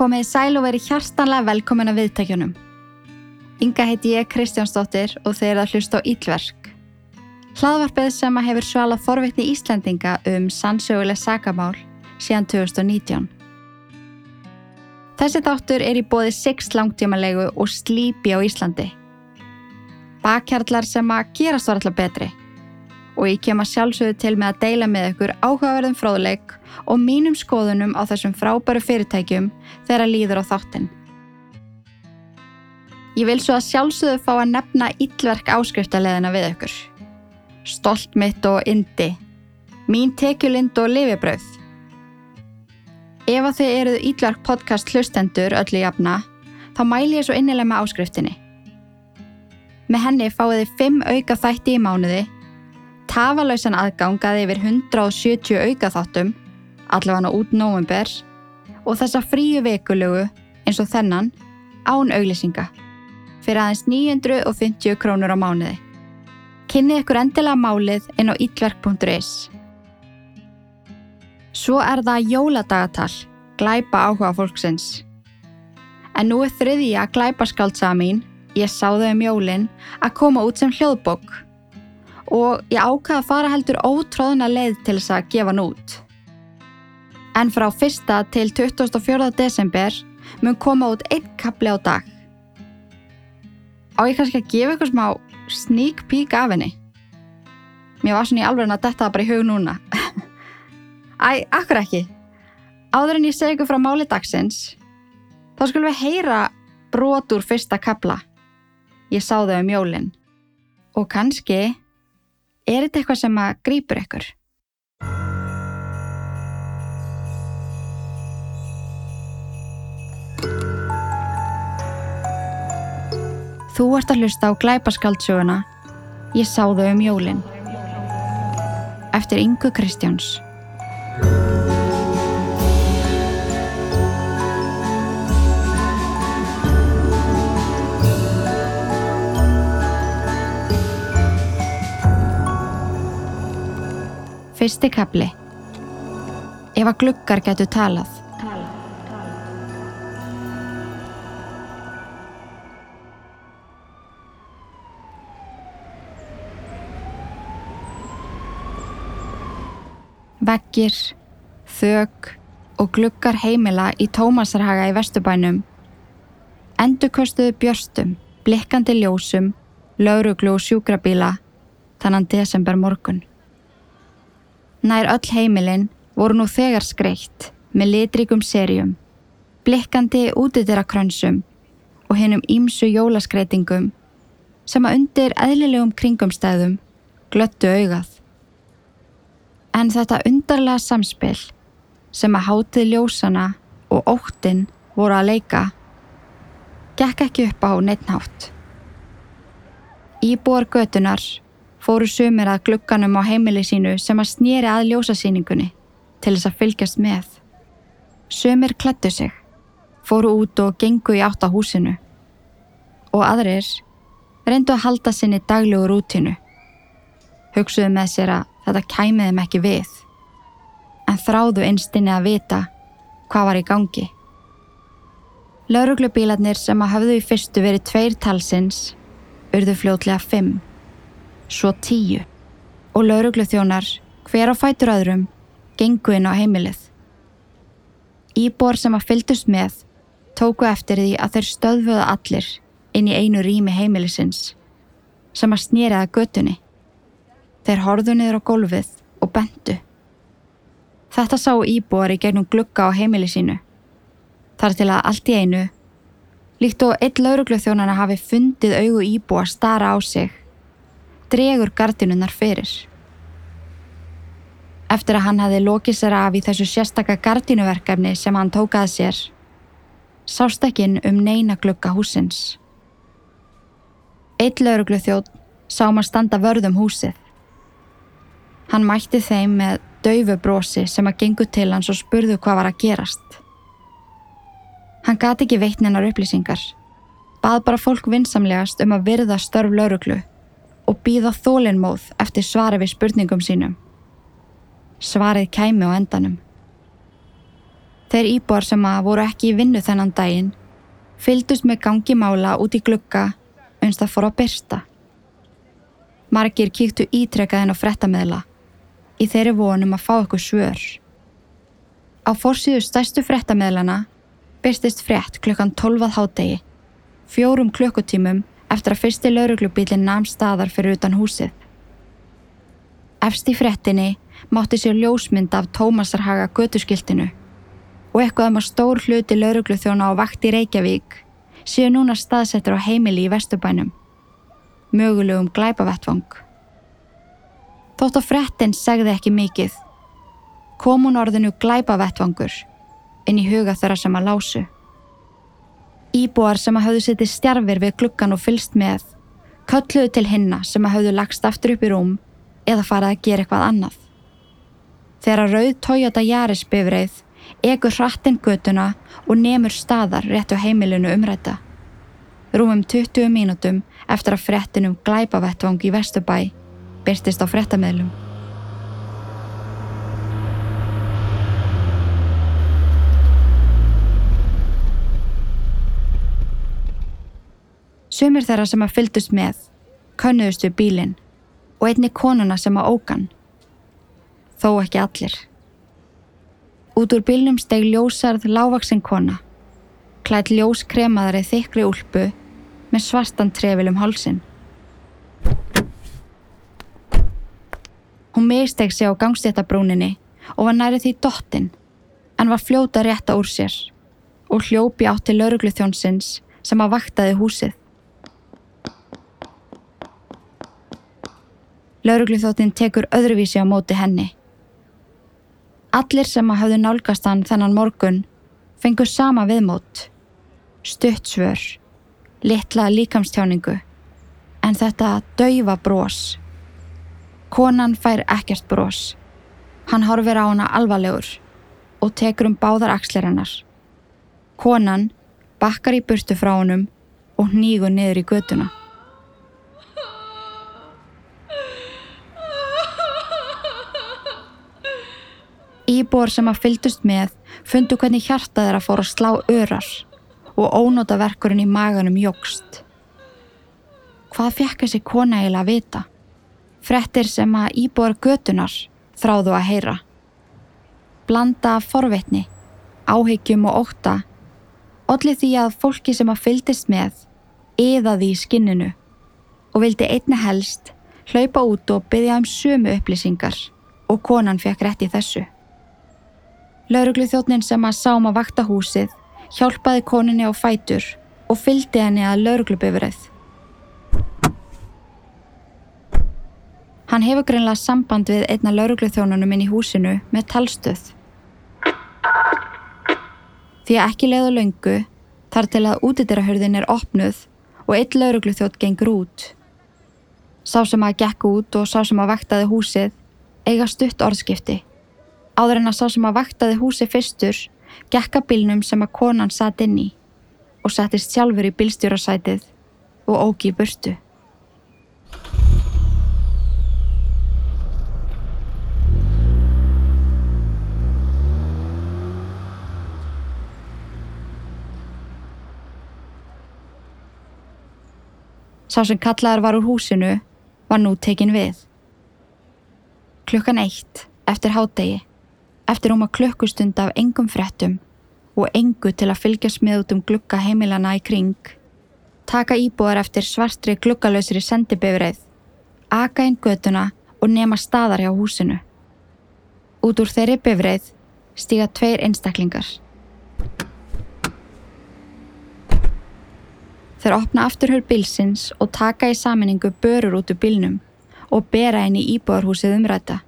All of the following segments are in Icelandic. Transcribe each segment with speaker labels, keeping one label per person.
Speaker 1: Komið sæl og verið hjartanlega velkomin að viðtækjunum. Inga heiti ég Kristjánsdóttir og þeir að hlusta á Ílverk. Hlaðvarpið sem að hefur svalað forvitni Íslandinga um sannsöguleg sagamál síðan 2019. Þessi þáttur er í bóði 6 langtímanlegu og slípi á Íslandi. Bakkjarlar sem að gerast var alltaf betri og ég kem að sjálfsögðu til með að deila með ykkur áhugaverðum fróðleik og mínum skoðunum á þessum frábæru fyrirtækjum þegar líður á þáttinn. Ég vil svo að sjálfsögðu fá að nefna yllverk áskriftarleðina við ykkur. Stolt mitt og indi. Mín tekjulind og lifibröð. Ef að þið eruð yllverk podcast hlustendur öllu jafna, þá mæl ég svo innilega með áskriftinni. Með henni fáið þið 5 auka þætti í mánuði tafalausan aðgangaði yfir 170 aukaþáttum, allavega út nóvember, og þessa fríu vekulögu eins og þennan án auglýsinga fyrir aðeins 950 krónur á mánuði. Kynnið ykkur endilega málið inn á ítverk.is. Svo er það jóladagatal, glæpa áhuga fólksins. En nú er þriðja glæpaskaldsaða mín, ég sá þau um jólinn, að koma út sem hljóðbók og ég ákvaði að fara heldur ótráðuna leið til þess að gefa nút. En frá 1. til 24. desember mun koma út einn kapli á dag. Á ég kannski að gefa eitthvað smá sneak peek af henni. Mér var svona í alveg að detta bara í hug núna. Æ, akkur ekki. Áður en ég segi ykkur frá máli dagsins, þá skulum við heyra brot úr fyrsta kapla. Ég sá þau um jólinn. Og kannski Er þetta eitthvað sem að grýpur ykkur? Þú ert að hlusta á glæpaskaldsöguna Ég sá þau um jólinn Eftir Ingu Kristjáns. Fyrsti kapli Ef að glukkar getur talað Veggir, þög og glukkar heimila í Tómasarhaga í Vesturbænum endurkostuðu björstum, blikkandi ljósum, lauruglu og sjúkrabíla þannan desember morgun. Nær öll heimilinn voru nú þegar skreitt með litrikum serjum, blikkandi útidirakrönsum og hennum ímsu jólaskreitingum sem að undir eðlilegum kringumstæðum glöttu augað. En þetta undarlega samspil sem að hátið ljósana og óttinn voru að leika gekk ekki upp á neittnátt. Íbúar götunar fóru sumir að glugganum á heimili sínu sem að snýri að ljósasýningunni til þess að fylgjast með. Sumir klættu sig, fóru út og gengu í átt á húsinu og aðrir reyndu að halda sinni daglegu rútinu. Hugsuðu með sér að þetta kæmiði þeim ekki við en þráðu einstinni að vita hvað var í gangi. Lauruglubílarnir sem að hafðu í fyrstu verið tveir talsins urðu fljótlega fimm svo tíu og lauruglu þjónar hver á fætur öðrum gengu inn á heimilið. Íbor sem að fyldust með tóku eftir því að þeir stöðfuða allir inn í einu rými heimilisins sem að snýriða götunni. Þeir horðu niður á gólfið og bentu. Þetta sá íbúar í gegnum glukka á heimili sínu. Þar til að allt í einu, líkt og eitt lauruglu þjónana hafi fundið augu íbúar stara á sig dregur gardinunnar fyrir. Eftir að hann hafi lokið sér af í þessu sérstaka gardinuverkefni sem hann tókað sér, sást ekki um neina glukka húsins. Eitt lauruglu þjótt sá maður standa vörðum húsið. Hann mætti þeim með daufu brosi sem að gengu til hans og spurðu hvað var að gerast. Hann gati ekki veitninar upplýsingar, bað bara fólk vinsamlegast um að virða störf lauruglu og býða þólinnmóð eftir svari við spurningum sínum. Svarið kæmi á endanum. Þeir íbúar sem að voru ekki í vinnu þennan daginn fyldust með gangi mála út í glugga uns það fór að byrsta. Margir kíktu ítrekkaðin á frettameðla í þeirri vonum að fá eitthvað svör. Á fórsíðu stærstu frettameðlana byrstist frett klukkan 12 hádegi, fjórum klukkutímum eftir að fyrsti lauruglubílinn namn staðar fyrir utan húsið. Efst í frettinni mátti sér ljósmynd af Tómasarhaga götuskiltinu og eitthvað um að stór hluti laurugluþjóna á vakt í Reykjavík séu núna staðsettur á heimili í Vesturbænum, mögulegum glæpavettvang. Þótt að frettin segði ekki mikið, kom hún orðinu glæpavettvangur inn í huga þeirra sem að lásu. Íbúar sem að hafðu sittið stjarfir við gluggan og fylst með, kölluðu til hinna sem að hafðu lagst aftur upp í rúm eða farið að gera eitthvað annað. Þegar að rauð Toyota Yaris bifreið egur hrattinn götuna og nemur staðar rétt á heimilinu umræta. Rúmum 20 mínútum eftir að frettinum glæpavettvang í Vesturbæ byrstist á frettameðlum. Sumir þeirra sem að fyldust með könnuðust við bílinn og einni konuna sem að ógan. Þó ekki allir. Út úr bílnum steg ljósarð lávaksinn kona, klætt ljós kremaðari þykri úlpu með svartan trefil um hálsin. Hún misteg sig á gangstéttabrúninni og var nærið því dottin en var fljóta rétta úr sér og hljópi átt til laurugluþjónsins sem að vaktaði húsið. Laurugluþjóttin tekur öðruvísi á móti henni. Allir sem að hafðu nálgast hann þennan morgun fengur sama viðmót. Stutt svör, litla líkamstjáningu, en þetta daufa brós. Konan fær ekkert brós. Hann horfir á hana alvarlegur og tekur um báðar axlir hennar. Konan bakkar í burtu frá honum og nýgur niður í götuna. Íbúar sem að fyldust með fundu hvernig hjartað er að fóra að slá örar og ónóta verkurinn í maganum jógst. Hvað fekk þessi kona eiginlega að vita? Frettir sem að íbúar götunar þráðu að heyra. Blanda forvitni, áhyggjum og óta, allir því að fólki sem að fyldist með eðaði í skinninu og vildi einna helst hlaupa út og byggja um sömu upplýsingar og konan fekk rétt í þessu. Lauruglu þjóttnin sem að sá um að vakta húsið hjálpaði koninni á fætur og fylgdi henni að lauruglubifrið. Hann hefur greinlega samband við einna laurugluþjónunum inn í húsinu með talstöð. Því að ekki leiðu löngu þar til að útidyrahörðin er opnuð og einn laurugluþjótt gengur út. Sá sem að gekk út og sá sem að vaktaði húsið eiga stutt orðskipti. Áður en að sá sem að vaktaði húsið fyrstur gekka bílnum sem að konan satt inn í og settist sjálfur í bílstjórasætið og ógi burtu. Sá sem kallaðar var úr húsinu var nú tekin við. Klukkan eitt, eftir hádegi, eftir um að klukkustund af engum frettum og engu til að fylgjast með út um glukka heimilana í kring, taka íbúðar eftir svartri glukkalösri sendibifreið, aka inn götuna og nema staðar hjá húsinu. Út úr þeirri bifreið stíga tveir einstaklingar. Þeir opna afturhör bilsins og taka í saminningu börur út úr bilnum og bera henni íbúðarhúsið umræta.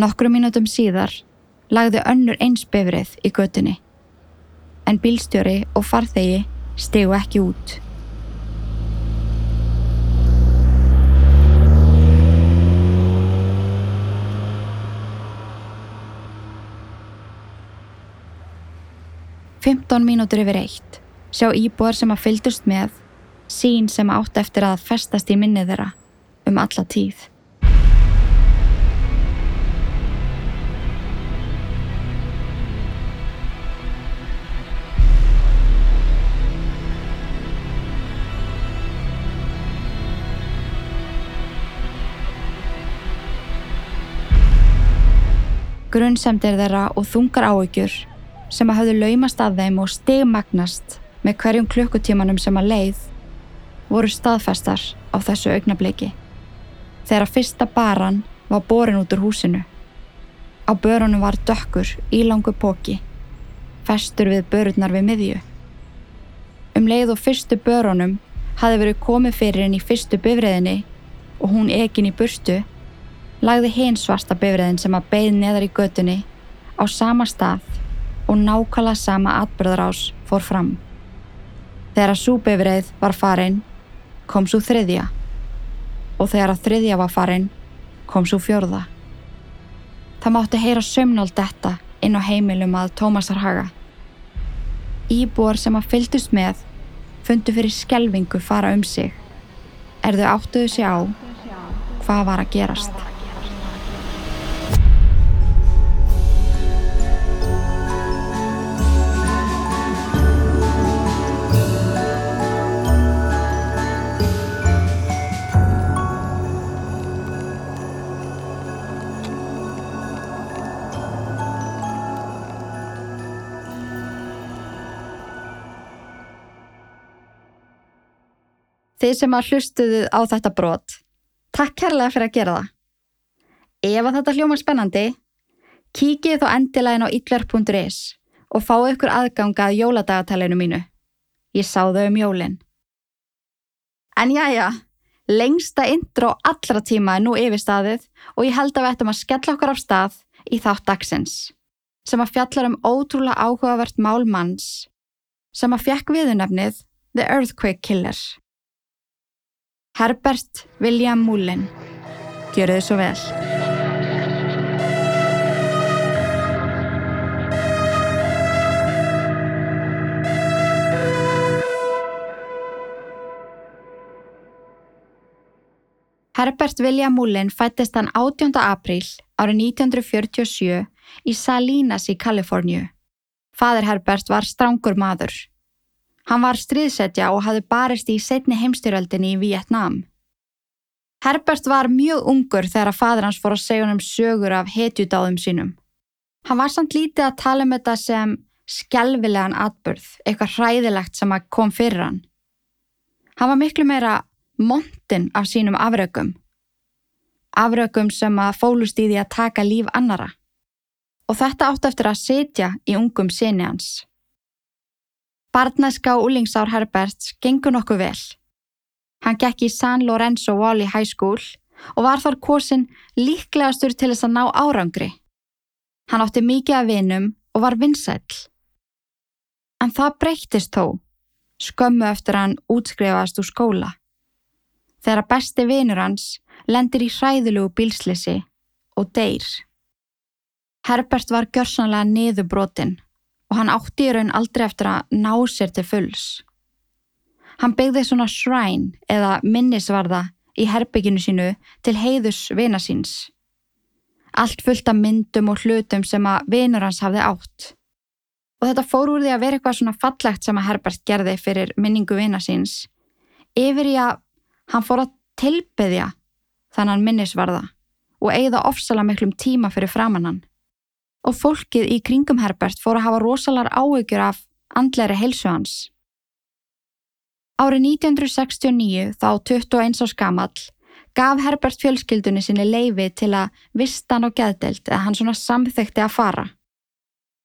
Speaker 1: Nokkru mínutum síðar lagði önnur eins befrið í götunni en bílstjóri og farþegi stegu ekki út. 15 mínútur yfir eitt sjá íbúar sem að fyldust með, sín sem átt eftir að festast í minnið þeirra um alla tíð. Grunnsemdir þeirra og þungar áökjur sem að hafðu laumast að þeim og stigmagnast með hverjum klukkutímanum sem að leið voru staðfestar á þessu augnabliki. Þegar fyrsta baran var borin út úr húsinu. Á börunum var dökkur í langu póki, festur við börurnar við miðju. Um leið og fyrstu börunum hafi verið komið fyrir henni í fyrstu bifriðinni og hún ekin í burstu, lagði hinn svarta bifriðin sem að beð neðar í götunni á sama stað og nákvæmlega sama atbyrðarás fór fram. Þegar að súbifrið var farin, kom svo þriðja og þegar að þriðja var farin, kom svo fjörða. Það mátti heyra sömnald detta inn á heimilum að Tómasar haga. Íbúar sem að fylgdust með fundu fyrir skelvingu fara um sig. Er þau áttuðu sig á hvað var að gerast? Þið sem að hlustuðu á þetta brot, takk kærlega fyrir að gera það. Ef að þetta hljóma spennandi, kíkið þó endilega inn á ytler.is og fáu ykkur aðganga að jóladagatalinu mínu. Ég sá þau um jólinn. En já, já, lengsta intro allra tíma er nú yfir staðið og ég held að við ættum að skella okkar af stað í þátt dagsins, sem að fjallar um ótrúlega áhugavert mál manns, sem að fjekk viðunafnið The Earthquake Killer. Herbert William Mullen. Gjör þið svo vel. Herbert William Mullen fættist hann 18. apríl árið 1947 í Salinas í Kaliforníu. Fadir Herbert var strángur maður. Hann var stríðsetja og hafði barist í setni heimstyröldinni í Vietnám. Herbert var mjög ungur þegar að fadur hans fór að segja um sögur af hetjudáðum sínum. Hann var samt lítið að tala um þetta sem skelvilegan atbyrð, eitthvað hræðilegt sem kom fyrir hann. Hann var miklu meira montin af sínum afrökum. Afrökum sem að fólust í því að taka líf annara. Og þetta átt eftir að setja í ungum sinni hans. Barnæska og úlingsár Herberts gengur nokkuð vel. Hann gekk í San Lorenzo Valley High School og var þar kosin líklegastur til þess að ná árangri. Hann átti mikið af vinum og var vinsæll. En það breyttist þó, skömmu eftir hann útskrifast úr skóla. Þegar besti vinur hans lendir í hræðulugu bílslisi og deyr. Herbert var gjörsanlega niðurbrotin og hann átti í raun aldrei eftir að ná sér til fulls. Hann byggði svona shrine eða minnisvarða í herbygginu sínu til heiðus vina síns. Allt fullt af myndum og hlutum sem að vinur hans hafði átt. Og þetta fór úr því að vera eitthvað svona fallegt sem að Herbert gerði fyrir minningu vina síns yfir í að hann fór að tilbyðja þannan minnisvarða og eigða ofsala miklum tíma fyrir framannan og fólkið í kringum Herbert fór að hafa rosalar áökjur af andleiri heilsu hans. Árið 1969, þá 21 árs gamall, gaf Herbert fjölskyldunni sinni leifi til að vistan og geðdelt eða hann svona samþekti að fara.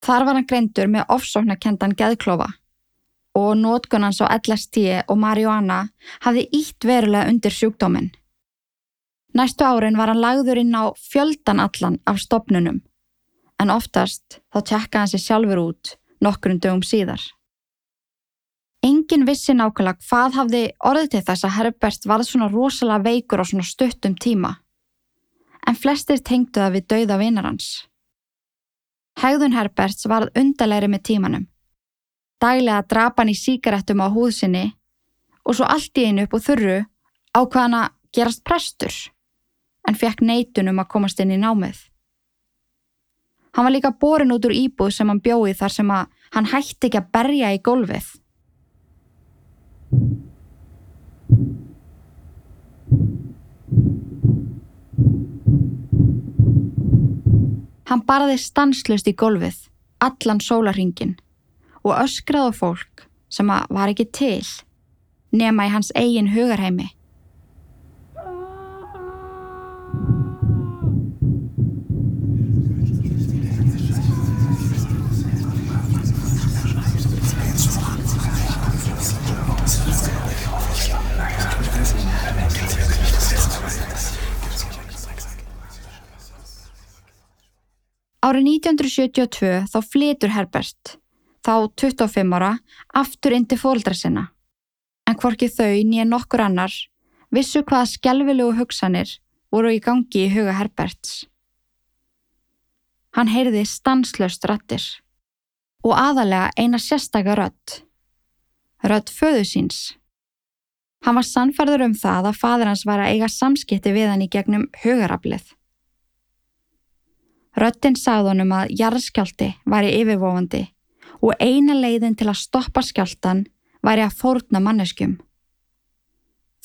Speaker 1: Þar var hann greindur með ofsóknakendan geðklofa og nótgunans á LST og marihuana hafði ítt verulega undir sjúkdóminn. Næstu árin var hann lagður inn á fjöldanallan af stopnunum en oftast þá tjekka hann sér sjálfur út nokkrum dögum síðar. Engin vissi nákvæmlega hvað hafði orðið til þess að Herbert varð svona rosalega veikur á svona stuttum tíma, en flestir tengdu það við dauða vinar hans. Hegðun Herberts varð undalegri með tímanum. Dælega drapa hann í síkaretum á húðsynni og svo allt í einu upp og þurru ákvaðan að gerast prestur, en fekk neitunum að komast inn í námið. Hann var líka borin út úr íbúð sem hann bjóði þar sem að hann hætti ekki að berja í gólfið. Hann barði stanslust í gólfið, allan sólarringin og öskraði fólk sem var ekki til nema í hans eigin hugarheimi. Árið 1972 þá flytur Herbert, þá 25 ára, aftur inn til fóldra sinna. En hvorki þau nýja nokkur annar vissu hvaða skjálfilegu hugsanir voru í gangi í huga Herberts. Hann heyrði stanslöst rattir og aðalega eina sérstakar rött. Rött föðu síns. Hann var sannferður um það að fadur hans var að eiga samskipti við hann í gegnum hugaraflið. Röttin sagði honum að jarðskjálti væri yfirvofandi og eina leiðin til að stoppa skjáltan væri að fórna manneskjum.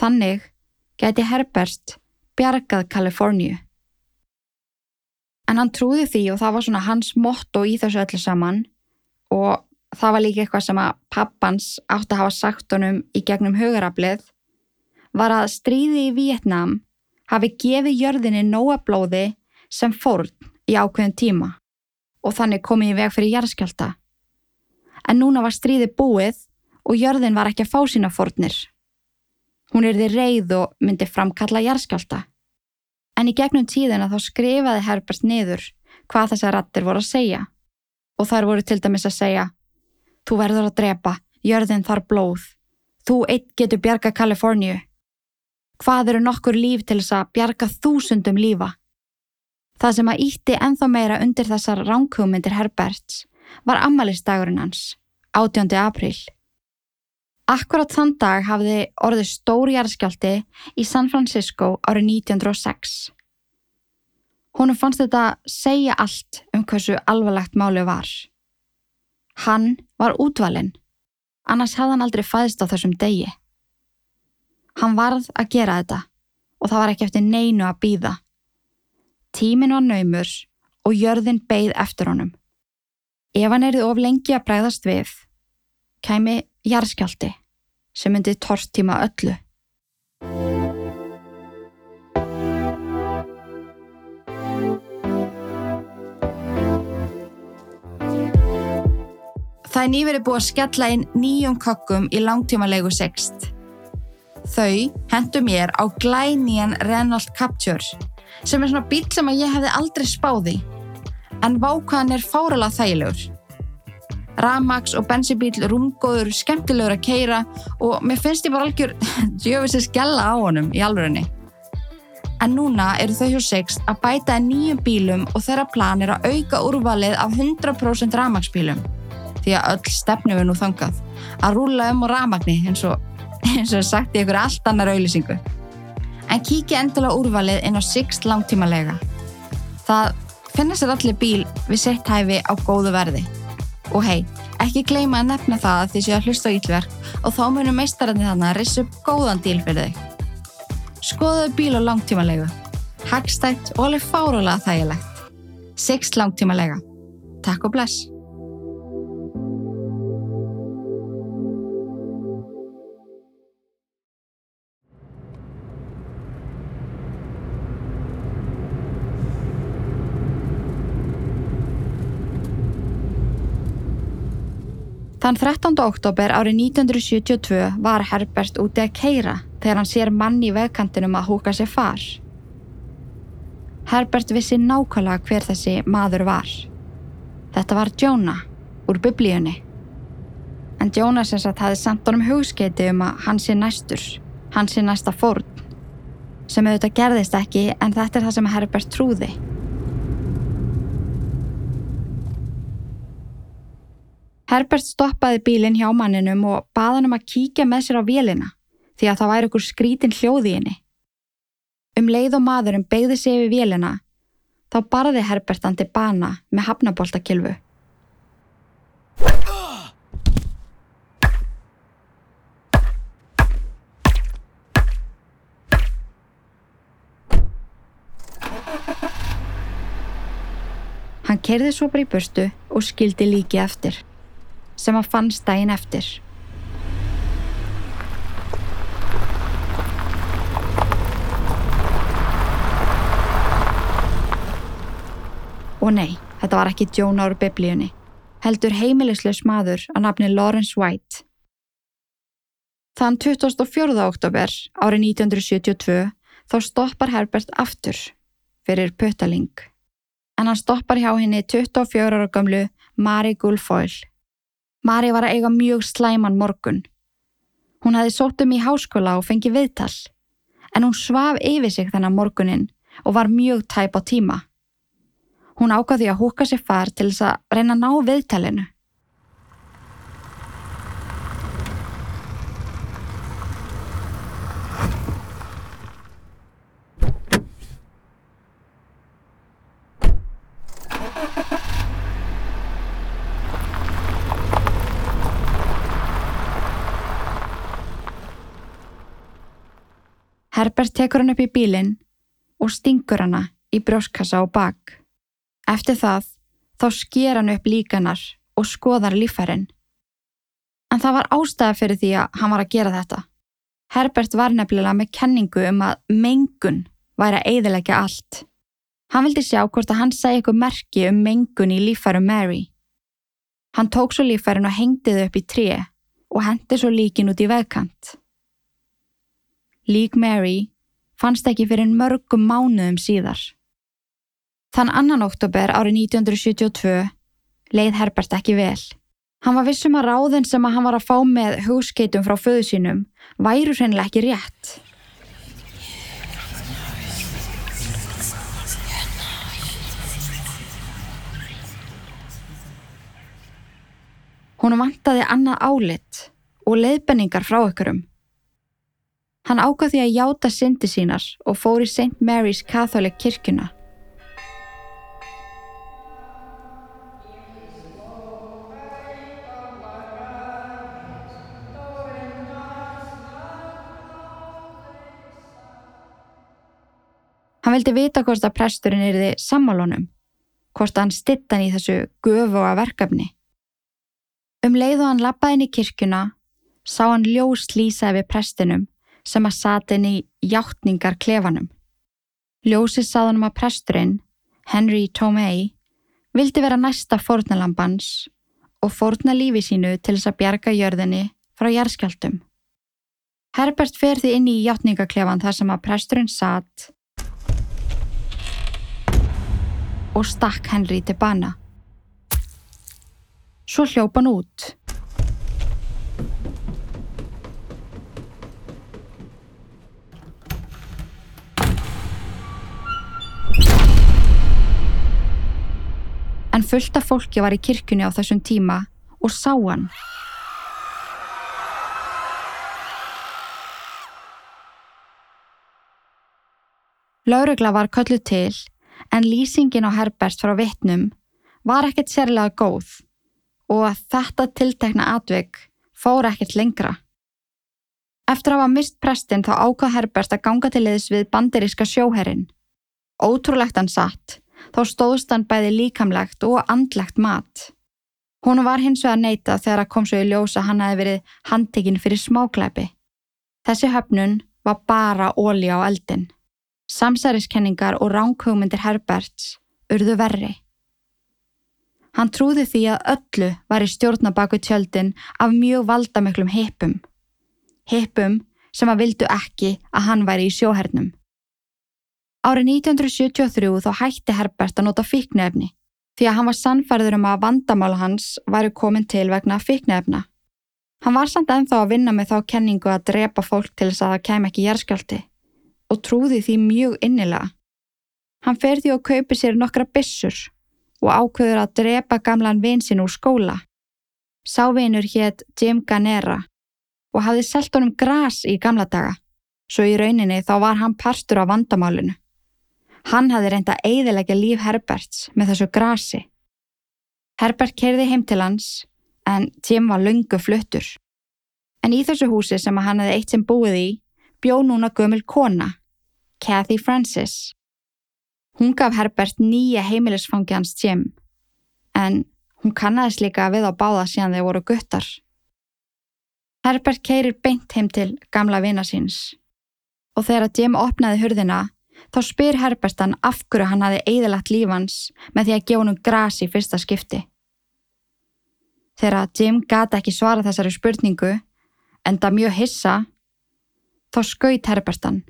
Speaker 1: Þannig geti Herbert bjargað Kaliforníu. En hann trúði því og það var svona hans motto í þessu öllu saman og það var líka eitthvað sem að pappans átti að hafa sagt honum í gegnum hugaraflið var að stríði í Vietnám hafi gefið jörðinni nóa blóði sem fórn í ákveðin tíma og þannig komið í veg fyrir jarðskjálta. En núna var stríði búið og jörðin var ekki að fá sína fórnir. Hún er því reið og myndi framkalla jarðskjálta. En í gegnum tíðina þá skrifaði Herbert niður hvað þessar rattir voru að segja. Og þar voru til dæmis að segja Þú verður að drepa, jörðin þar blóð. Þú eitt getur bjarga Kaliforníu. Hvað eru nokkur líf til þess að bjarga þúsundum lífa? Það sem að ítti enþá meira undir þessar ránkugmyndir Herberts var ammalistagurinn hans, 18. apríl. Akkurat þann dag hafði orðið stórjarðskjálti í San Francisco árið 1906. Húnum fannst þetta segja allt um hversu alvarlegt máli var. Hann var útvalinn, annars hefði hann aldrei fæðist á þessum degi. Hann varð að gera þetta og það var ekki eftir neinu að býða. Tímin var naumur og jörðin beigð eftir honum. Ef hann erið of lengi að bregðast við, kæmi jarðskjálti sem myndi tortíma öllu. Það er nýverið búið að skella inn nýjum kokkum í langtímalegu sext. Þau hendur mér á glænían Renault Captur sem er svona bíl sem að ég hefði aldrei spáði en vákaðan er fáralega þægilegur. Ramax og bensibíl, rúmgóður, skemmtilegur að keira og mér finnst ég bara algjör djöfis að skella á honum í alvörunni. En núna eru þau hjá Sixt að bæta nýjum bílum og þeirra plan er að auka úrvalið af 100% Ramax-bílum því að öll stefnum við nú þangað að rúla um á Ramagni eins og, eins og sagt í ykkur allt annar auðlýsingu en kíkja endilega úrvalið inn á Sixt langtímalega. Það finna sér allir bíl við sett hæfi á góðu verði. Og hei, ekki gleyma að nefna það að þið séu að hlusta á ítlverk og þá munum meistararnir þannig að rissu upp góðan díl fyrir þig. Skoðuðu bíl á langtímalegu. Hagstætt og alveg fárulega þægilegt. Sixt langtímalega. Takk og bless. Þann 13. oktober árið 1972 var Herbert úti að keira þegar hann sér mann í vegkantinum að húka sér far. Herbert vissi nákvæmlega hver þessi maður var. Þetta var Jonah úr biblíunni. En Jonah sem sagt hafi samt honum hugskeiti um að hann sé næstur, hann sé næsta fórn. Sem auðvitað gerðist ekki en þetta er það sem Herbert trúði. Herbert stoppaði bílinn hjá manninum og baði hann um að kíkja með sér á vélina því að það væri okkur skrítin hljóði henni. Um leið og maðurum beigði sig yfir vélina þá barði Herbert hann til bana með hafnaboltakilfu. kerði svo bara í burstu og skildi líki eftir, sem að fannst daginn eftir. Og nei, þetta var ekki Jonah úr biblíunni, heldur heimilisleus maður að nafni Lawrence White. Þann 24. oktober árið 1972 þá stoppar Herbert aftur fyrir puttaling. En hann stoppar hjá henni 24 ára gamlu Mari Guilfoyle. Mari var að eiga mjög slæman morgun. Hún hefði sótt um í háskóla og fengið viðtal, en hún svaf yfir sig þennan morgunin og var mjög tæp á tíma. Hún ákvaði að húka sér far til þess að reyna að ná viðtælinu. Herbert tekur hann upp í bílinn og stingur hana í brjóskassa og bak. Eftir það þá sker hann upp líkanar og skoðar lífærin. En það var ástæða fyrir því að hann var að gera þetta. Herbert var nefnilega með kenningu um að mengun væri að eiðilegja allt. Hann vildi sjá hvort að hann segi eitthvað merki um mengun í lífærum Mary. Hann tók svo lífærin og hengdi þau upp í tré og hendi svo líkin út í vegkant. Lík Mary fannst ekki fyrir mörgum mánuðum síðar. Þann annan oktober árið 1972 leið Herbert ekki vel. Hann var vissum að ráðin sem að hann var að fá með hugskeitum frá föðu sínum væru hreinlega ekki rétt. Hún vantaði annað álit og leiðbenningar frá ykkurum. Hann ákvaði að játa syndi sínar og fór í St. Mary's Catholic kirkuna. Hann vildi vita hvort að presturinn erði sammálunum, hvort hann stittan í þessu göfu og verkefni. Um leið og hann lappaði inn í kirkuna, sá hann ljós lýsa yfir prestinum sem að sati inn í hjáttningar klefanum. Ljósið sáðanum að presturinn, Henry Tomei, vildi vera næsta fórnalambans og fórna lífi sínu til þess að bjarga jörðinni frá jærskjaldum. Herbert fer því inn í hjáttningaklefan þar sem að presturinn satt og stakk Henry til bana. Svo hljópa hann út. En fullt af fólki var í kirkjunni á þessum tíma og sá hann. Láregla var kölluð til en lýsingin á Herbert frá vittnum var ekkert sérlega góð og að þetta tiltekna atvik fór ekkert lengra. Eftir að hafa mist prestin þá ákvað Herbert að ganga til liðs við bandiríska sjóherrin. Ótrúlegt hann satt, þá stóðst hann bæði líkamlegt og andlegt mat. Hún var hins vegar neita þegar að kom svo í ljósa hann hafi verið handtekinn fyrir smáklæpi. Þessi höfnun var bara óli á eldin. Samsæriskenningar og ránkugmyndir Herberts urðu verri. Hann trúði því að öllu var í stjórnabaku tjöldin af mjög valdamiklum hippum. Hippum sem að vildu ekki að hann væri í sjóhernum. Árið 1973 þá hætti Herbert að nota fíknefni því að hann var sannfærður um að vandamála hans væri komin til vegna fíknefna. Hann var samt ennþá að vinna með þá kenningu að drepa fólk til þess að það kem ekki jærskjálti og trúði því mjög innilega. Hann fer því að kaupi sér nokkra bissur og ákveður að drepa gamlan vin sinn úr skóla. Sávinur hétt Jim Ganera og hafði selgt honum gras í gamla daga, svo í rauninni þá var hann partur af vandamálinu. Hann hafði reynda að eiðilegja líf Herberts með þessu grasi. Herbert kerði heim til hans en Jim var lungu fluttur. En í þessu húsi sem hann hefði eitt sem búið í, bjó núna gömul kona Kathy Francis. Hún gaf Herbert nýja heimilisfangi hans Jim en hún kannast líka við á báða síðan þeir voru guttar. Herbert keirir beint heim til gamla vina síns og þegar Jim opnaði hurðina þá spyr Herbert hann af hverju hann hafi eðalagt lífans með því að gefa hann um gras í fyrsta skipti. Þegar Jim gata ekki svara þessari spurningu en það mjög hissa þá skaut Herbert hann.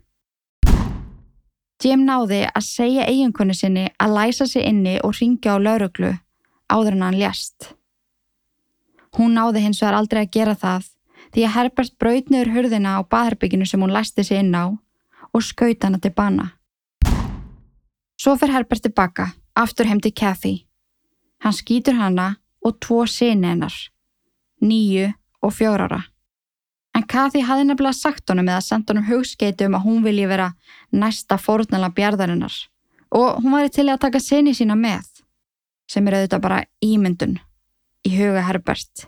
Speaker 1: Jim náði að segja eiginkonu sinni að læsa sig inni og ringja á lauruglu áður en hann ljast. Hún náði hins vegar aldrei að gera það því að Herbert braut niður hurðina á baðherbygginu sem hún læsti sig inn á og skaut hana til bana. Svo fer Herbert tilbaka, aftur heim til Kathy. Hann skýtur hana og tvo sinni hennar, nýju og fjórara. En Kathy hafði nefnilega sagt honum eða sendt honum hugskeiti um að hún vilji vera næsta fórnala bjarðarinnar og hún væri til að taka sinni sína með, sem er auðvitað bara ímyndun í huga Herbert.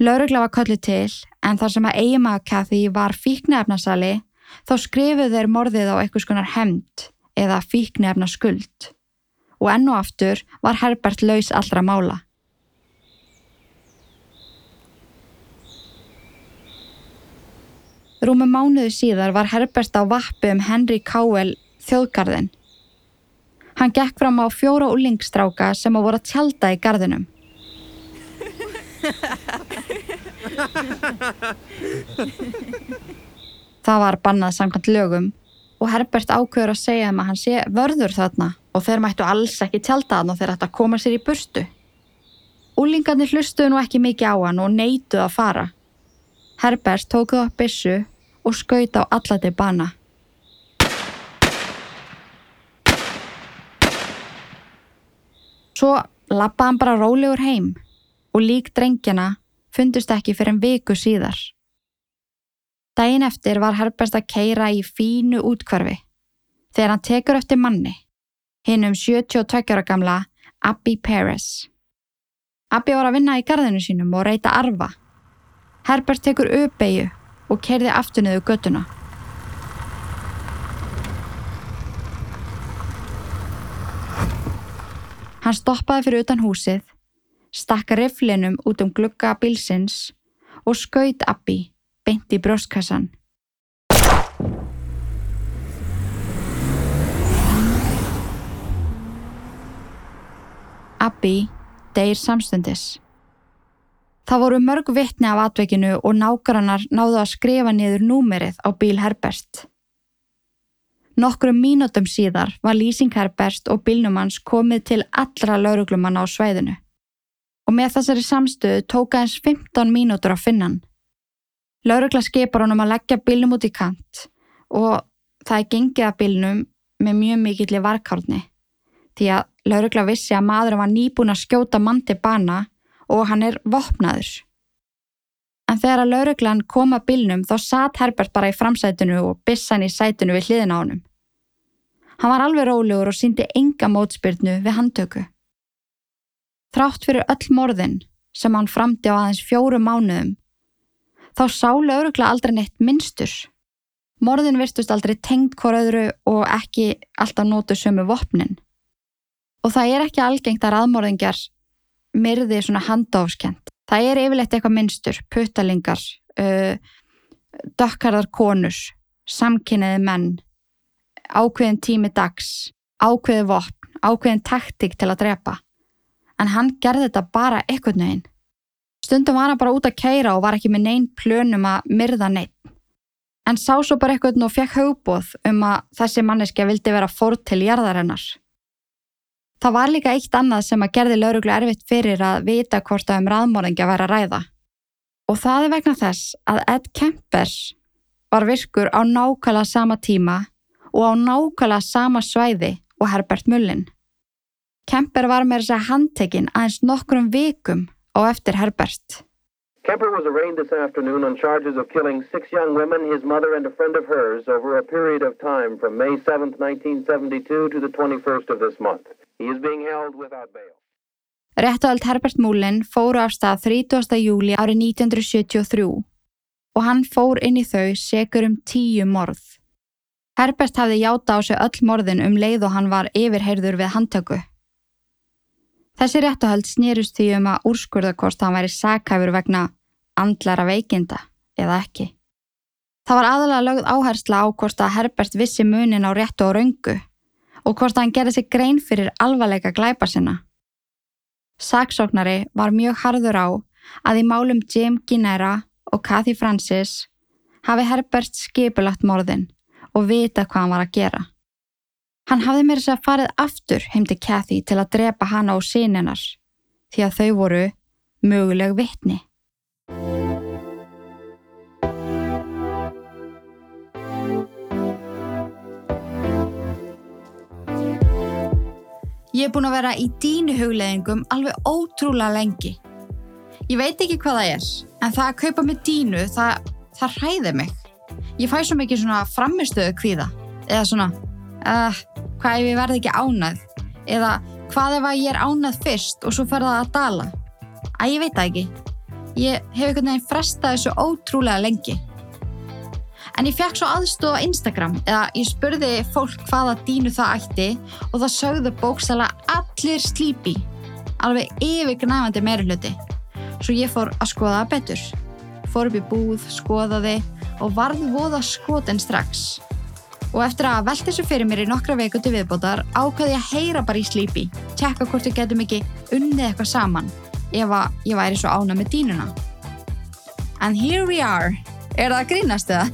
Speaker 1: Laurugla var kallið til en þar sem að eiginmaga Kathy var fíknefnasali þá skrifuð þeir morðið á eitthvað skonar hemmt eða fíknefna skuld og enn og aftur var Herbert laus allra mála. Rúmi mánuðu síðar var Herbert á vappi um Henry Cowell þjóðgarðin. Hann gekk fram á fjóra úlingstráka sem á voru að tjálta í garðinum. Það var bannað samkvæmt lögum og Herbert ákveður að segja um að hann sé vörður þarna og þeir mættu alls ekki tjálta hann og þeir ætti að koma sér í burstu. Úlingarnir hlustuðu nú ekki mikið á hann og neituðu að fara. Herbert tókuð á bissu og skaut á allati bana. Svo lappaði hann bara rólegur heim og lík drengjana fundust ekki fyrir en viku síðar. Dæin eftir var Herbert að keira í fínu útkvarfi þegar hann tekur eftir manni, hinn um 72 ára gamla Abby Perez. Abby var að vinna í gardinu sínum og reyta arfa. Herbert tekur uppeyju og kerði aftur niður göttuna. Hann stoppaði fyrir utan húsið, stakka riflinum út um glugga bilsins og skaut Abby beint í brjóstkassan. Abby deyr samstundis. Það voru mörg vittni af atveikinu og nágrannar náðu að skrifa niður númerið á bíl Herbert. Nokkrum mínútum síðar var lýsing Herbert og bílnumanns komið til allra lauruglumanna á sveiðinu. Og með þessari samstöðu tóka eins 15 mínútur á finnan. Laurugla skipar honum að leggja bílnum út í kant og það er gengið að bílnum með mjög mikill í varkárni. Því að laurugla vissi að maður var nýbúin að skjóta mann til bana og hann er vopnaður. En þegar að lauruglan kom að bylnum þá satt Herbert bara í framsætinu og bissan í sætinu við hliðin á honum. Hann var alveg rólegur og síndi enga mótspyrnu við handtöku. Þrátt fyrir öll morðin sem hann framti á aðeins fjóru mánuðum, þá sá laurugla aldrei neitt minnstur. Morðin virtust aldrei tengt hver öðru og ekki alltaf nótu sömu vopnin. Og það er ekki algengt að raðmorðingjar myrði svona handáfskent. Það er yfirleitt eitthvað minnstur, puttalingar, uh, dökkarðar konus, samkynniði menn, ákveðin tími dags, ákveði vopn, ákveðin taktik til að drepa. En hann gerði þetta bara eitthvað nögin. Stundum var hann bara út að keira og var ekki með neinn plönum að myrða neitt. En sá svo bara eitthvað og fekk haugboð um að þessi manneski vildi vera fórt til jarðarinnar. Það var líka eitt annað sem að gerði lauruglu erfitt fyrir að vita hvort að um raðmóringja væri að ræða. Og það er vegna þess að Ed Kempers var virkur á nákvæmlega sama tíma og á nákvæmlega sama svæði og Herbert Mullin. Kemper var með þess að handtekinn aðeins nokkrum vikum á eftir Herbert.
Speaker 2: Kemper was arraigned this afternoon on charges of killing six young women, his mother, and a friend of hers over a period of time from May 7, 1972 to the 21st of this month.
Speaker 1: Réttuald Herbert Múlin fóru af stað 30. júli árið 1973 og hann fór inn í þau segur um tíu morð. Herbert hafði játa á sig öll morðin um leið og hann var yfirheyrður við handtöku. Þessi réttuhöld snýrust því um að úrskurða hvort hann væri sakhæfur vegna andlara veikinda eða ekki. Það var aðalega lögð áhersla á hvort að Herbert vissi munin á réttu og raungu og hvort hann gerði sig grein fyrir alvarleika glæpa sinna. Saksóknari var mjög harður á að í málum Jim Ginera og Kathy Francis hafi Herbert skipulagt morðin og vita hvað hann var að gera. Hann hafði mér þess að farið aftur heim til Kathy til að drepa hana og síninar því að þau voru möguleg vittni. Ég er búin að vera í dínu hugleðingum alveg ótrúlega lengi. Ég veit ekki hvað það er, en það að kaupa með dínu, það, það hræði mig. Ég fæ svo mikið svona framistöðu kvíða, eða svona, uh, hvað ef ég verði ekki ánað, eða hvað ef að ég er ánað fyrst og svo fer það að dala. Æ, ég veit það ekki. Ég hef einhvern veginn frestað þessu ótrúlega lengi. En ég fekk svo aðstof á Instagram eða ég spurði fólk hvaða dínu það ætti og það sögðu bókstala allir slípi, alveg yfirgnæfandi meiri hluti. Svo ég fór að skoða betur. Fór upp í búð, skoðaði og varði voða skoten strax. Og eftir að velta þessu fyrir mér í nokkra veiku til viðbótar ákvaði ég að heyra bara í slípi, tjekka hvort við getum ekki unnið eitthvað saman ef að ég væri svo ána með dínuna. And here we are. Er það að grínast eða?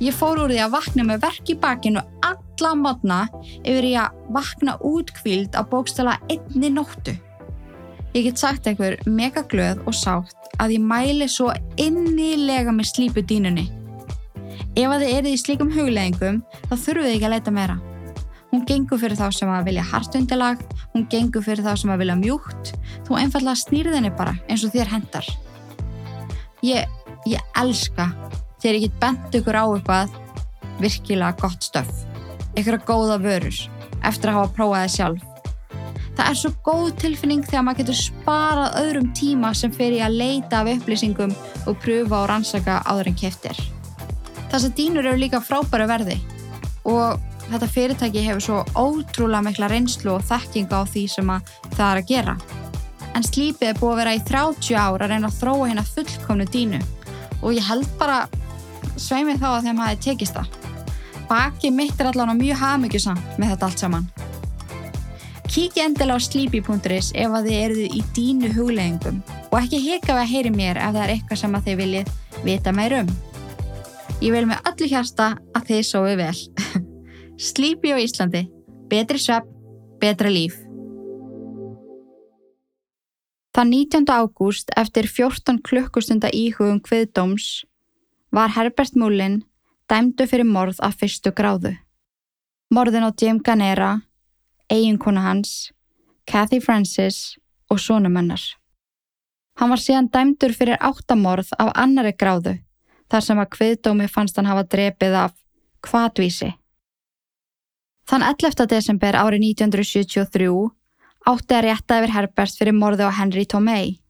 Speaker 1: Ég fór úr því að vakna með verk í bakinu alla modna yfir í að vakna útkvíld á bókstala einni nóttu. Ég get sagt einhver mega glöð og sátt að ég mæli svo innilega með slípu dínunni. Ef að þið erið í slíkum hugleggingum þá þurfuð þið ekki að leita meira. Hún gengur fyrir þá sem að vilja hartundilag, hún gengur fyrir þá sem að vilja mjúkt, þú einfallega snýrðinni bara eins og þér hendar. Ég, ég elska þegar ég get bent ykkur á eitthvað virkilega gott stöf ykkur góða vörur eftir að hafa prófað það sjálf það er svo góð tilfinning þegar maður getur sparað öðrum tíma sem fer í að leita af upplýsingum og pröfa og rannsaka áður en keftir þessar dýnur eru líka frábæru verði og þetta fyrirtæki hefur svo ótrúlega mikla reynslu og þekkinga á því sem það er að gera en slípið er búið að vera í 30 ár að reyna að þróa hérna fullkomnu dínu og ég held bara sveimið þá að þeim hafi tekist það. Baki mitt er allavega mjög hafmyggjusamt með þetta allt saman. Kíkja endilega á sleepy.is ef að þið eruð í dínu hugleggingum og ekki hika við að heyri mér ef það er eitthvað sem að þið viljið vita meir um. Ég vil með öllu hérsta að þið sóðu vel. Sleepy á Íslandi. Betri svepp, betra líf. Það 19. ágúst eftir 14 klukkustunda íhugum hviðdóms var Herbert Mullin dæmdu fyrir morð af fyrstu gráðu. Morðin á Jim Ganera, eiginkona hans, Kathy Francis og sonumennar. Hann var síðan dæmdur fyrir áttamorð af annari gráðu þar sem að kviðdómi fannst hann hafa drepið af kvadvísi. Þann 11. desember árið 1973 átti að rétta yfir Herbert fyrir morðu á Henry Tomei.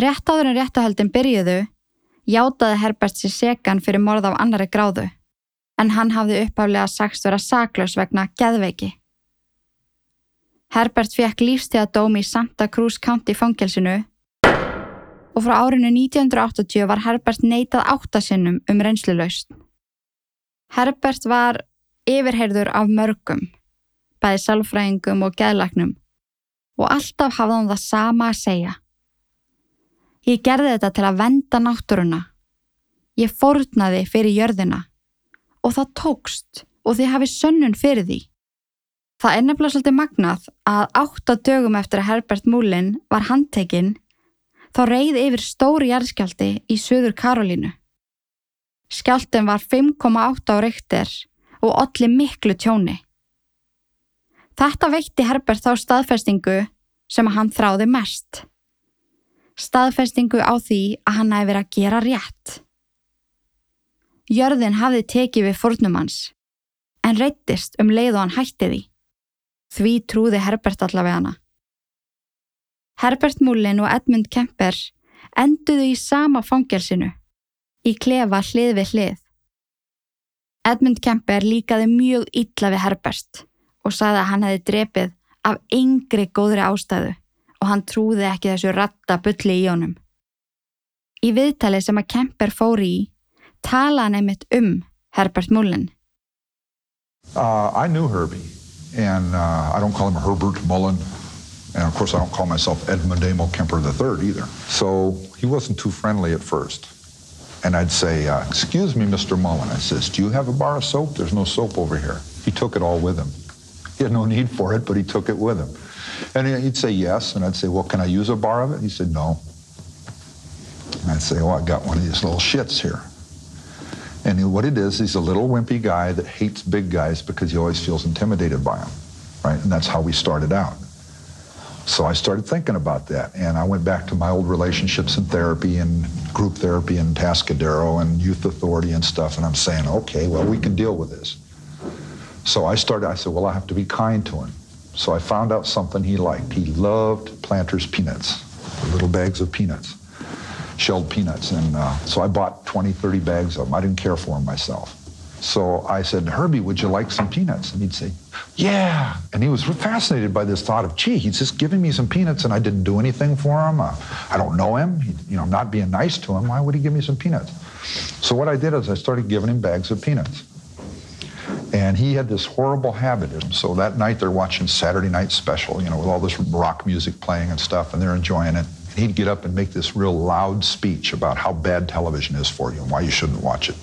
Speaker 1: Rétt áður en réttahöldin byrjuðu játaði Herbert sér segan fyrir morð af annari gráðu, en hann hafði uppáflega sagst vera saklaus vegna geðveiki. Herbert fekk lífstíðadómi í Santa Cruz County fangelsinu og frá árinu 1980 var Herbert neitað áttasinnum um reynslulaust. Herbert var yfirheyrður af mörgum, bæði salfræðingum og geðlagnum og alltaf hafði hann það sama að segja. Ég gerði þetta til að venda náttúruna. Ég fórnaði fyrir jörðina og það tókst og þið hafið sönnun fyrir því. Það er nefnilega svolítið magnað að átta dögum eftir að Herbert Mullin var handtekinn þá reyði yfir stóri jæðskjaldi í Suður Karolínu. Skjaldin var 5,8 á reyktir og allir miklu tjóni. Þetta veitti Herbert þá staðfestingu sem hann þráði mest staðfestingu á því að hann hefði verið að gera rétt. Jörðin hafði tekið við fornumans, en reyttist um leið og hann hætti því. Því trúði Herbert allavega hana. Herbert Mullin og Edmund Kemper enduðu í sama fangelsinu, í klefa hlið við hlið. Edmund Kemper líkaði mjög illa við Herbert og sagði að hann hefði drepið af yngri góðri ástæðu og hann trúði ekki þessu ratta bulli í honum. Í viðtali sem að Kemper fóri í tala hann einmitt um Herbert Mullen.
Speaker 3: Uh, I knew Herbie, and uh, I don't call him Herbert Mullen, and of course I don't call myself Edmund Emil Kemper III either. So he wasn't too friendly at first. And I'd say, uh, excuse me, Mr. Mullen. I says, do you have a bar of soap? There's no soap over here. He took it all with him. He had no need for it, but he took it with him. And he'd say yes, and I'd say, well, can I use a bar of it? He said, no. And I'd say, oh, I got one of these little shits here. And what it is, he's a little wimpy guy that hates big guys because he always feels intimidated by them, right? And that's how we started out. So I started thinking about that, and I went back to my old relationships in therapy and group therapy and Tascadero and youth authority and stuff, and I'm saying, okay, well, we can deal with this. So I started, I said, well, I have to be kind to him. So I found out something he liked. He loved Planters peanuts, little bags of peanuts, shelled peanuts. And uh, so I bought 20, 30 bags of them. I didn't care for them myself. So I said, Herbie, would you like some peanuts? And he'd say, yeah. And he was fascinated by this thought of, gee, he's just giving me some peanuts and I didn't do anything for him. Uh, I don't know him. He, you know, I'm not being nice to him. Why would he give me some peanuts? So what I did is I started giving him bags of peanuts. And he had this horrible habit. So that night they're watching Saturday Night Special, you know, with all this rock music playing and stuff, and they're enjoying it. And he'd get up and make this real loud speech about how bad television is for you and why you shouldn't watch it.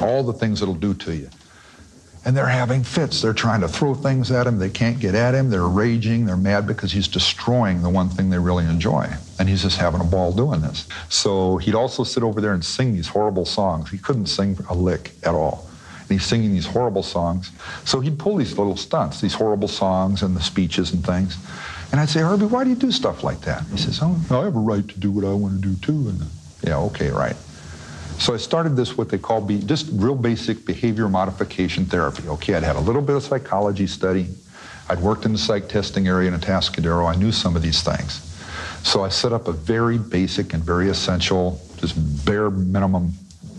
Speaker 3: All the things it'll do to you. And they're having fits. They're trying to throw things at him. They can't get at him. They're raging. They're mad because he's destroying the one thing they really enjoy. And he's just having a ball doing this. So he'd also sit over there and sing these horrible songs. He couldn't sing a lick at all. And he's singing these horrible songs. So he'd pull these little stunts, these horrible songs and the speeches and things. And I'd say, Herbie, why do you do stuff like that? He says, Oh, I have a right to do what I want to do too. And yeah, okay, right. So I started this what they call be, just real basic behavior modification therapy. Okay, I'd had a little bit of psychology study. I'd worked in the psych testing area in Atascadero. I knew some of these things. So I set up a very basic and very essential, just bare minimum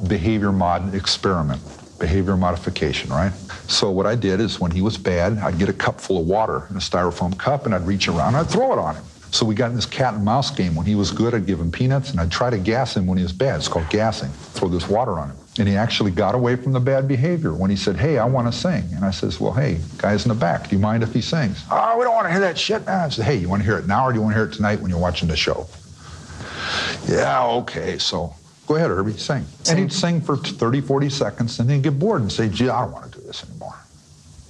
Speaker 3: behavior mod experiment, behavior modification, right? So what I did is when he was bad, I'd get a cup full of water in a styrofoam cup and I'd reach around and I'd throw it on him. So we got in this cat and mouse game. When he was good, I'd give him peanuts, and I'd try to gas him when he was bad. It's called gassing. Throw this water on him. And he actually got away from the bad behavior when he said, hey, I want to sing. And I says, well, hey, guy's in the back, do you mind if he sings? Oh, we don't want to hear that shit. I said, hey, you want to hear it now or do you want to hear it tonight when you're watching the show? Yeah, okay. So go ahead, Herbie, sing. And he'd sing for 30, 40 seconds and then get bored and say, gee, I don't want to this anymore.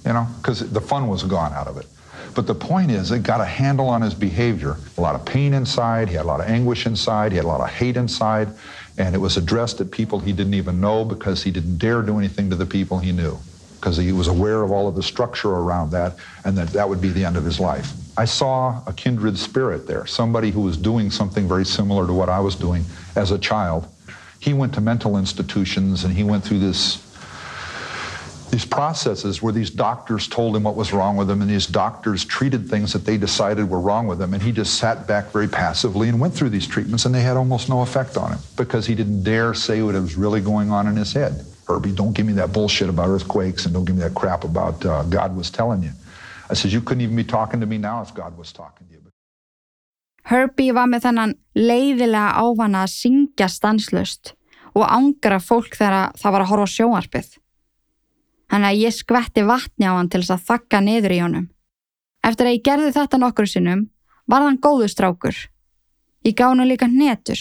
Speaker 3: You know, because the fun was gone out of it. But the point is, it got a handle on his behavior. A lot of pain inside, he had a lot of anguish inside, he had a lot of hate inside, and it was addressed at people he didn't even know because he didn't dare do anything to the people he knew because he was aware of all of the structure around that and that that would be the end of his life. I saw a kindred spirit there, somebody who was doing something very similar to what I was doing as a child. He went to mental institutions and he went through this these processes where these doctors told him what was wrong with him and these doctors treated things that they decided were wrong with him. And he just sat back very passively and went through these treatments and they had almost no effect on him because he didn't dare say what was really going on in his head. Herbie don't give me that bullshit about earthquakes and don't give me that crap about uh, god was telling you. I says you couldn't even be talking to me now if god was talking to you.
Speaker 1: Herbie var með þennan leiðilega ávana að syngja stanslust og ángra fólk þegar það var að horfa á Þannig að ég skvetti vatni á hann til þess að þakka niður í honum. Eftir að ég gerði þetta nokkur sinnum, var hann góðu strákur. Ég gá hann líka netur.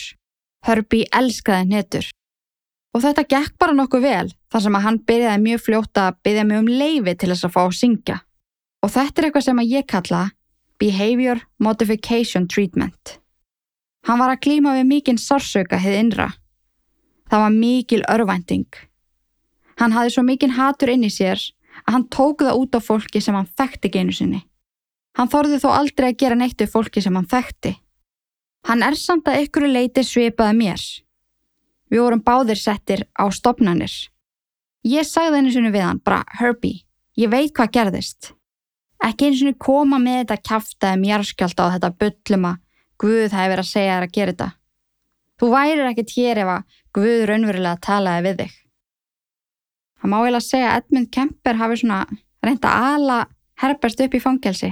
Speaker 1: Herbie elskaði netur. Og þetta gekk bara nokkuð vel þar sem að hann byrjaði mjög fljóta að byrja mig um leifi til þess að fá að syngja. Og þetta er eitthvað sem að ég kalla Behavior Modification Treatment. Hann var að klíma við mikinn sársauka hefði innra. Það var mikil örvænting. Hann hafði svo mikinn hatur inn í sér að hann tók það út á fólki sem hann þekkti geinu sinni. Hann þorði þó aldrei að gera neitt við fólki sem hann þekkti. Hann er samt að ykkur leiti svipaði mér. Við vorum báðir settir á stopnannir. Ég sagði einu sinni við hann, bara Herbie, ég veit hvað gerðist. Ekki einu sinni koma með þetta kæftaði mjörskjálta á þetta bullum að Guð hefði verið að segja þér að gera þetta. Þú værir ekkert hér ef að Guð raunverulega talaði við þig. Það má eiginlega segja að Edmund Kemper hafi svona reynda að ala Herbert upp í fangelsi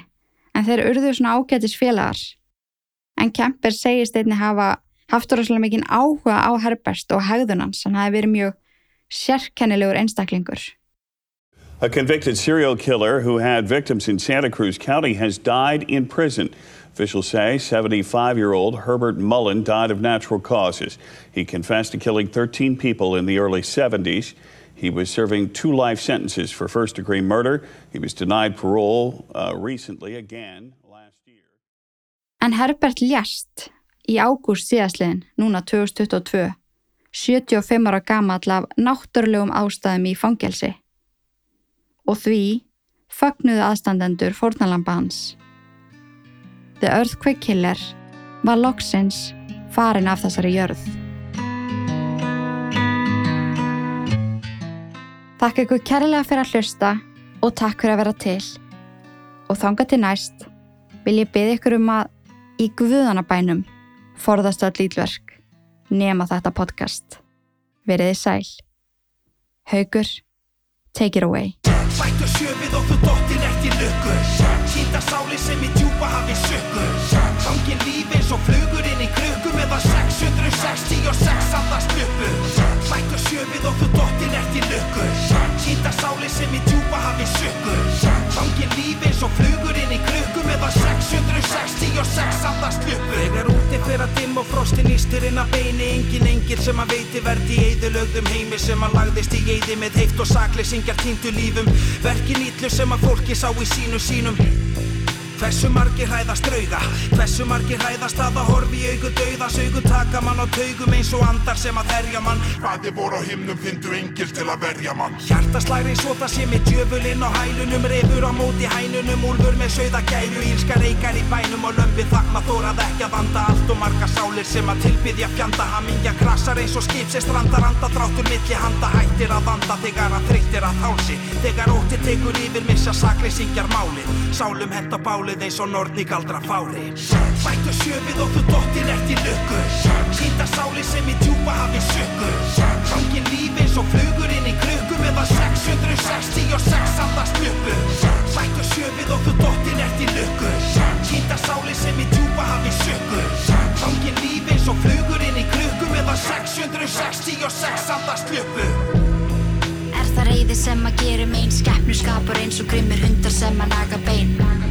Speaker 1: en þeir urðu svona ágætis félagar. En Kemper segist einni hafa haft rosalega mikinn áhuga á Herbert og hegðunans, hann hafi verið mjög sérkennilegur einstaklingur.
Speaker 4: A convicted serial killer who had victims in Santa Cruz County has died in prison. Officials say 75 year old Herbert Mullen died of natural causes. He confessed to killing 13 people in the early 70s. He was serving two life sentences for first degree murder. He was denied parole uh, recently again last year.
Speaker 1: En Herbert ljast í ágúst síðasliðin, núna 2022, 75 ára gamall af náttúrulegum ástæðum í fangelsi. Og því fögnuðu aðstandendur fórnalamba hans. The Earthquake Killer var loksins farin af þessari jörð. Takk ykkur kærlega fyrir að hlusta og takk fyrir að vera til. Og þanga til næst vil ég byggja ykkur um að í guðanabænum forðast öll lítverk nema þetta podcast. Veriði sæl. Haugur, take it away.
Speaker 5: Sem í djúpa hafi sökku Fangin líf eins og flugur inn í krukku Meðan 666 andast uppu Þegar úti fyrir að dimm og frostin ístir inn að beini. Engin engil sem að veiti verði í eðulögðum heimi Sem að lagðist í eði með heift og sakleysingjar týndu lífum. Verkin ítlu sem að fólki sá í sínu sínum Hversu margir hræðast drauga? Hversu margir hræðast að að horfi í augu dauðas Augu taka mann á taugum eins og andar sem að herja mann.
Speaker 6: Hvaði voru á himnum fyndu engil til að verja mann.
Speaker 5: Hjartaslæri það sé með djöfulinn á hælunum Refur á móti hænunum, úlfur með sögða gæru Ílska reykar í bænum og lömpi þakma þórað ekki að vanda Allt og marga sálir sem að tilbyðja fjanda. Hamingja krasar eins og skip sem strandar Anda dráttur milli handa hættir að vanda Þegar að þreyttir að hálsi. Þegar ótti tekur yfir missa sakleysingjar bálið eins og nortni galdra fári. Bættu sjöfið og þú dottir eftir lukku. Sýnda sáli sem í djúpa hafi sökku Fangin líf eins og flugur inn í krukku Meðan 666 andast uppu Bættu sjöfið og þú dottir eftir lukku. Sýnda sáli sem í djúpa hafi sökku Fangin líf eins og flugur inn í krukku Meðan 666 andast
Speaker 7: Er það reyði sem að gerum einn skeppnu skapar eins og grimmir hundar sem að naga bein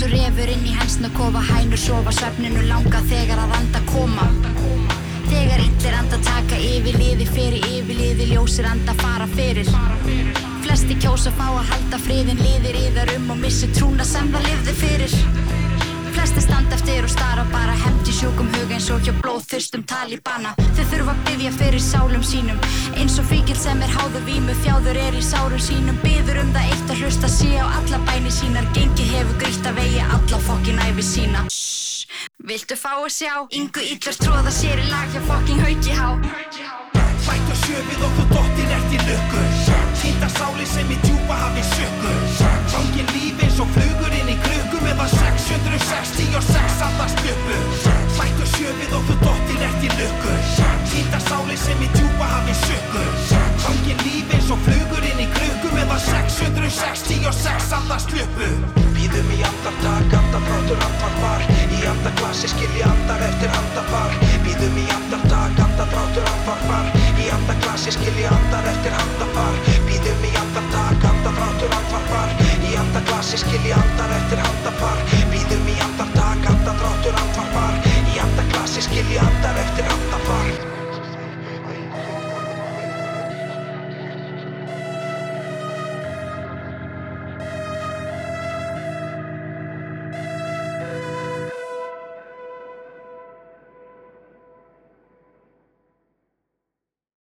Speaker 7: Eins og refur inn í hensna kofa hænur sofa svefninu langa þegar að anda koma. Þegar illir anda taka yfir liði fyrir yfir liði ljósir anda fara fyrir. Flesti kjósa fá að halda friðin liðir yðar um og missi trúna sem það lifði fyrir Flesti standa eftir og stara bara. Hefnd í sjúkum hug eins og hjá blóðþyrstum talibana. Þau þurfa að byggja fyrir sálum sínum. Eins og fíkil sem er háðu vímu þjáður er í sárum sínum. Byður um það eitt að hlusta sé á alla bæni sínar. Gengið hefur grítt að vegi alla fokkin æfi sína. Shhh, viltu fá að sjá? Ingu illur tróða sér í lag hjá fokkin hauki há.
Speaker 5: Bættu sjöfið þú dottir eftir lukku. Sýnda sáli sem í djúpa hafi sökku Fangin líf eins og flugur Meðan 666 andast uppu Bættu sjöfið og þú dottir eftir lukku. Sýnda sáli sem í djúpa hafi sökku Fangin líf eins og flugur inn í krukku Meðan 666 andast uppu Býðum í andartak, andafrátur andvarpar Í andaklassi skilji andar eftir andafar Býðum í andartak, andafrátur andvarpar Í andaklassi skilji andar eftir andafar Býðum í andartak, andaglasi skilji andar eftir andapar býðum í andartak, andadráttur andvarpar. Í andaglasi skilji andar eftir andapar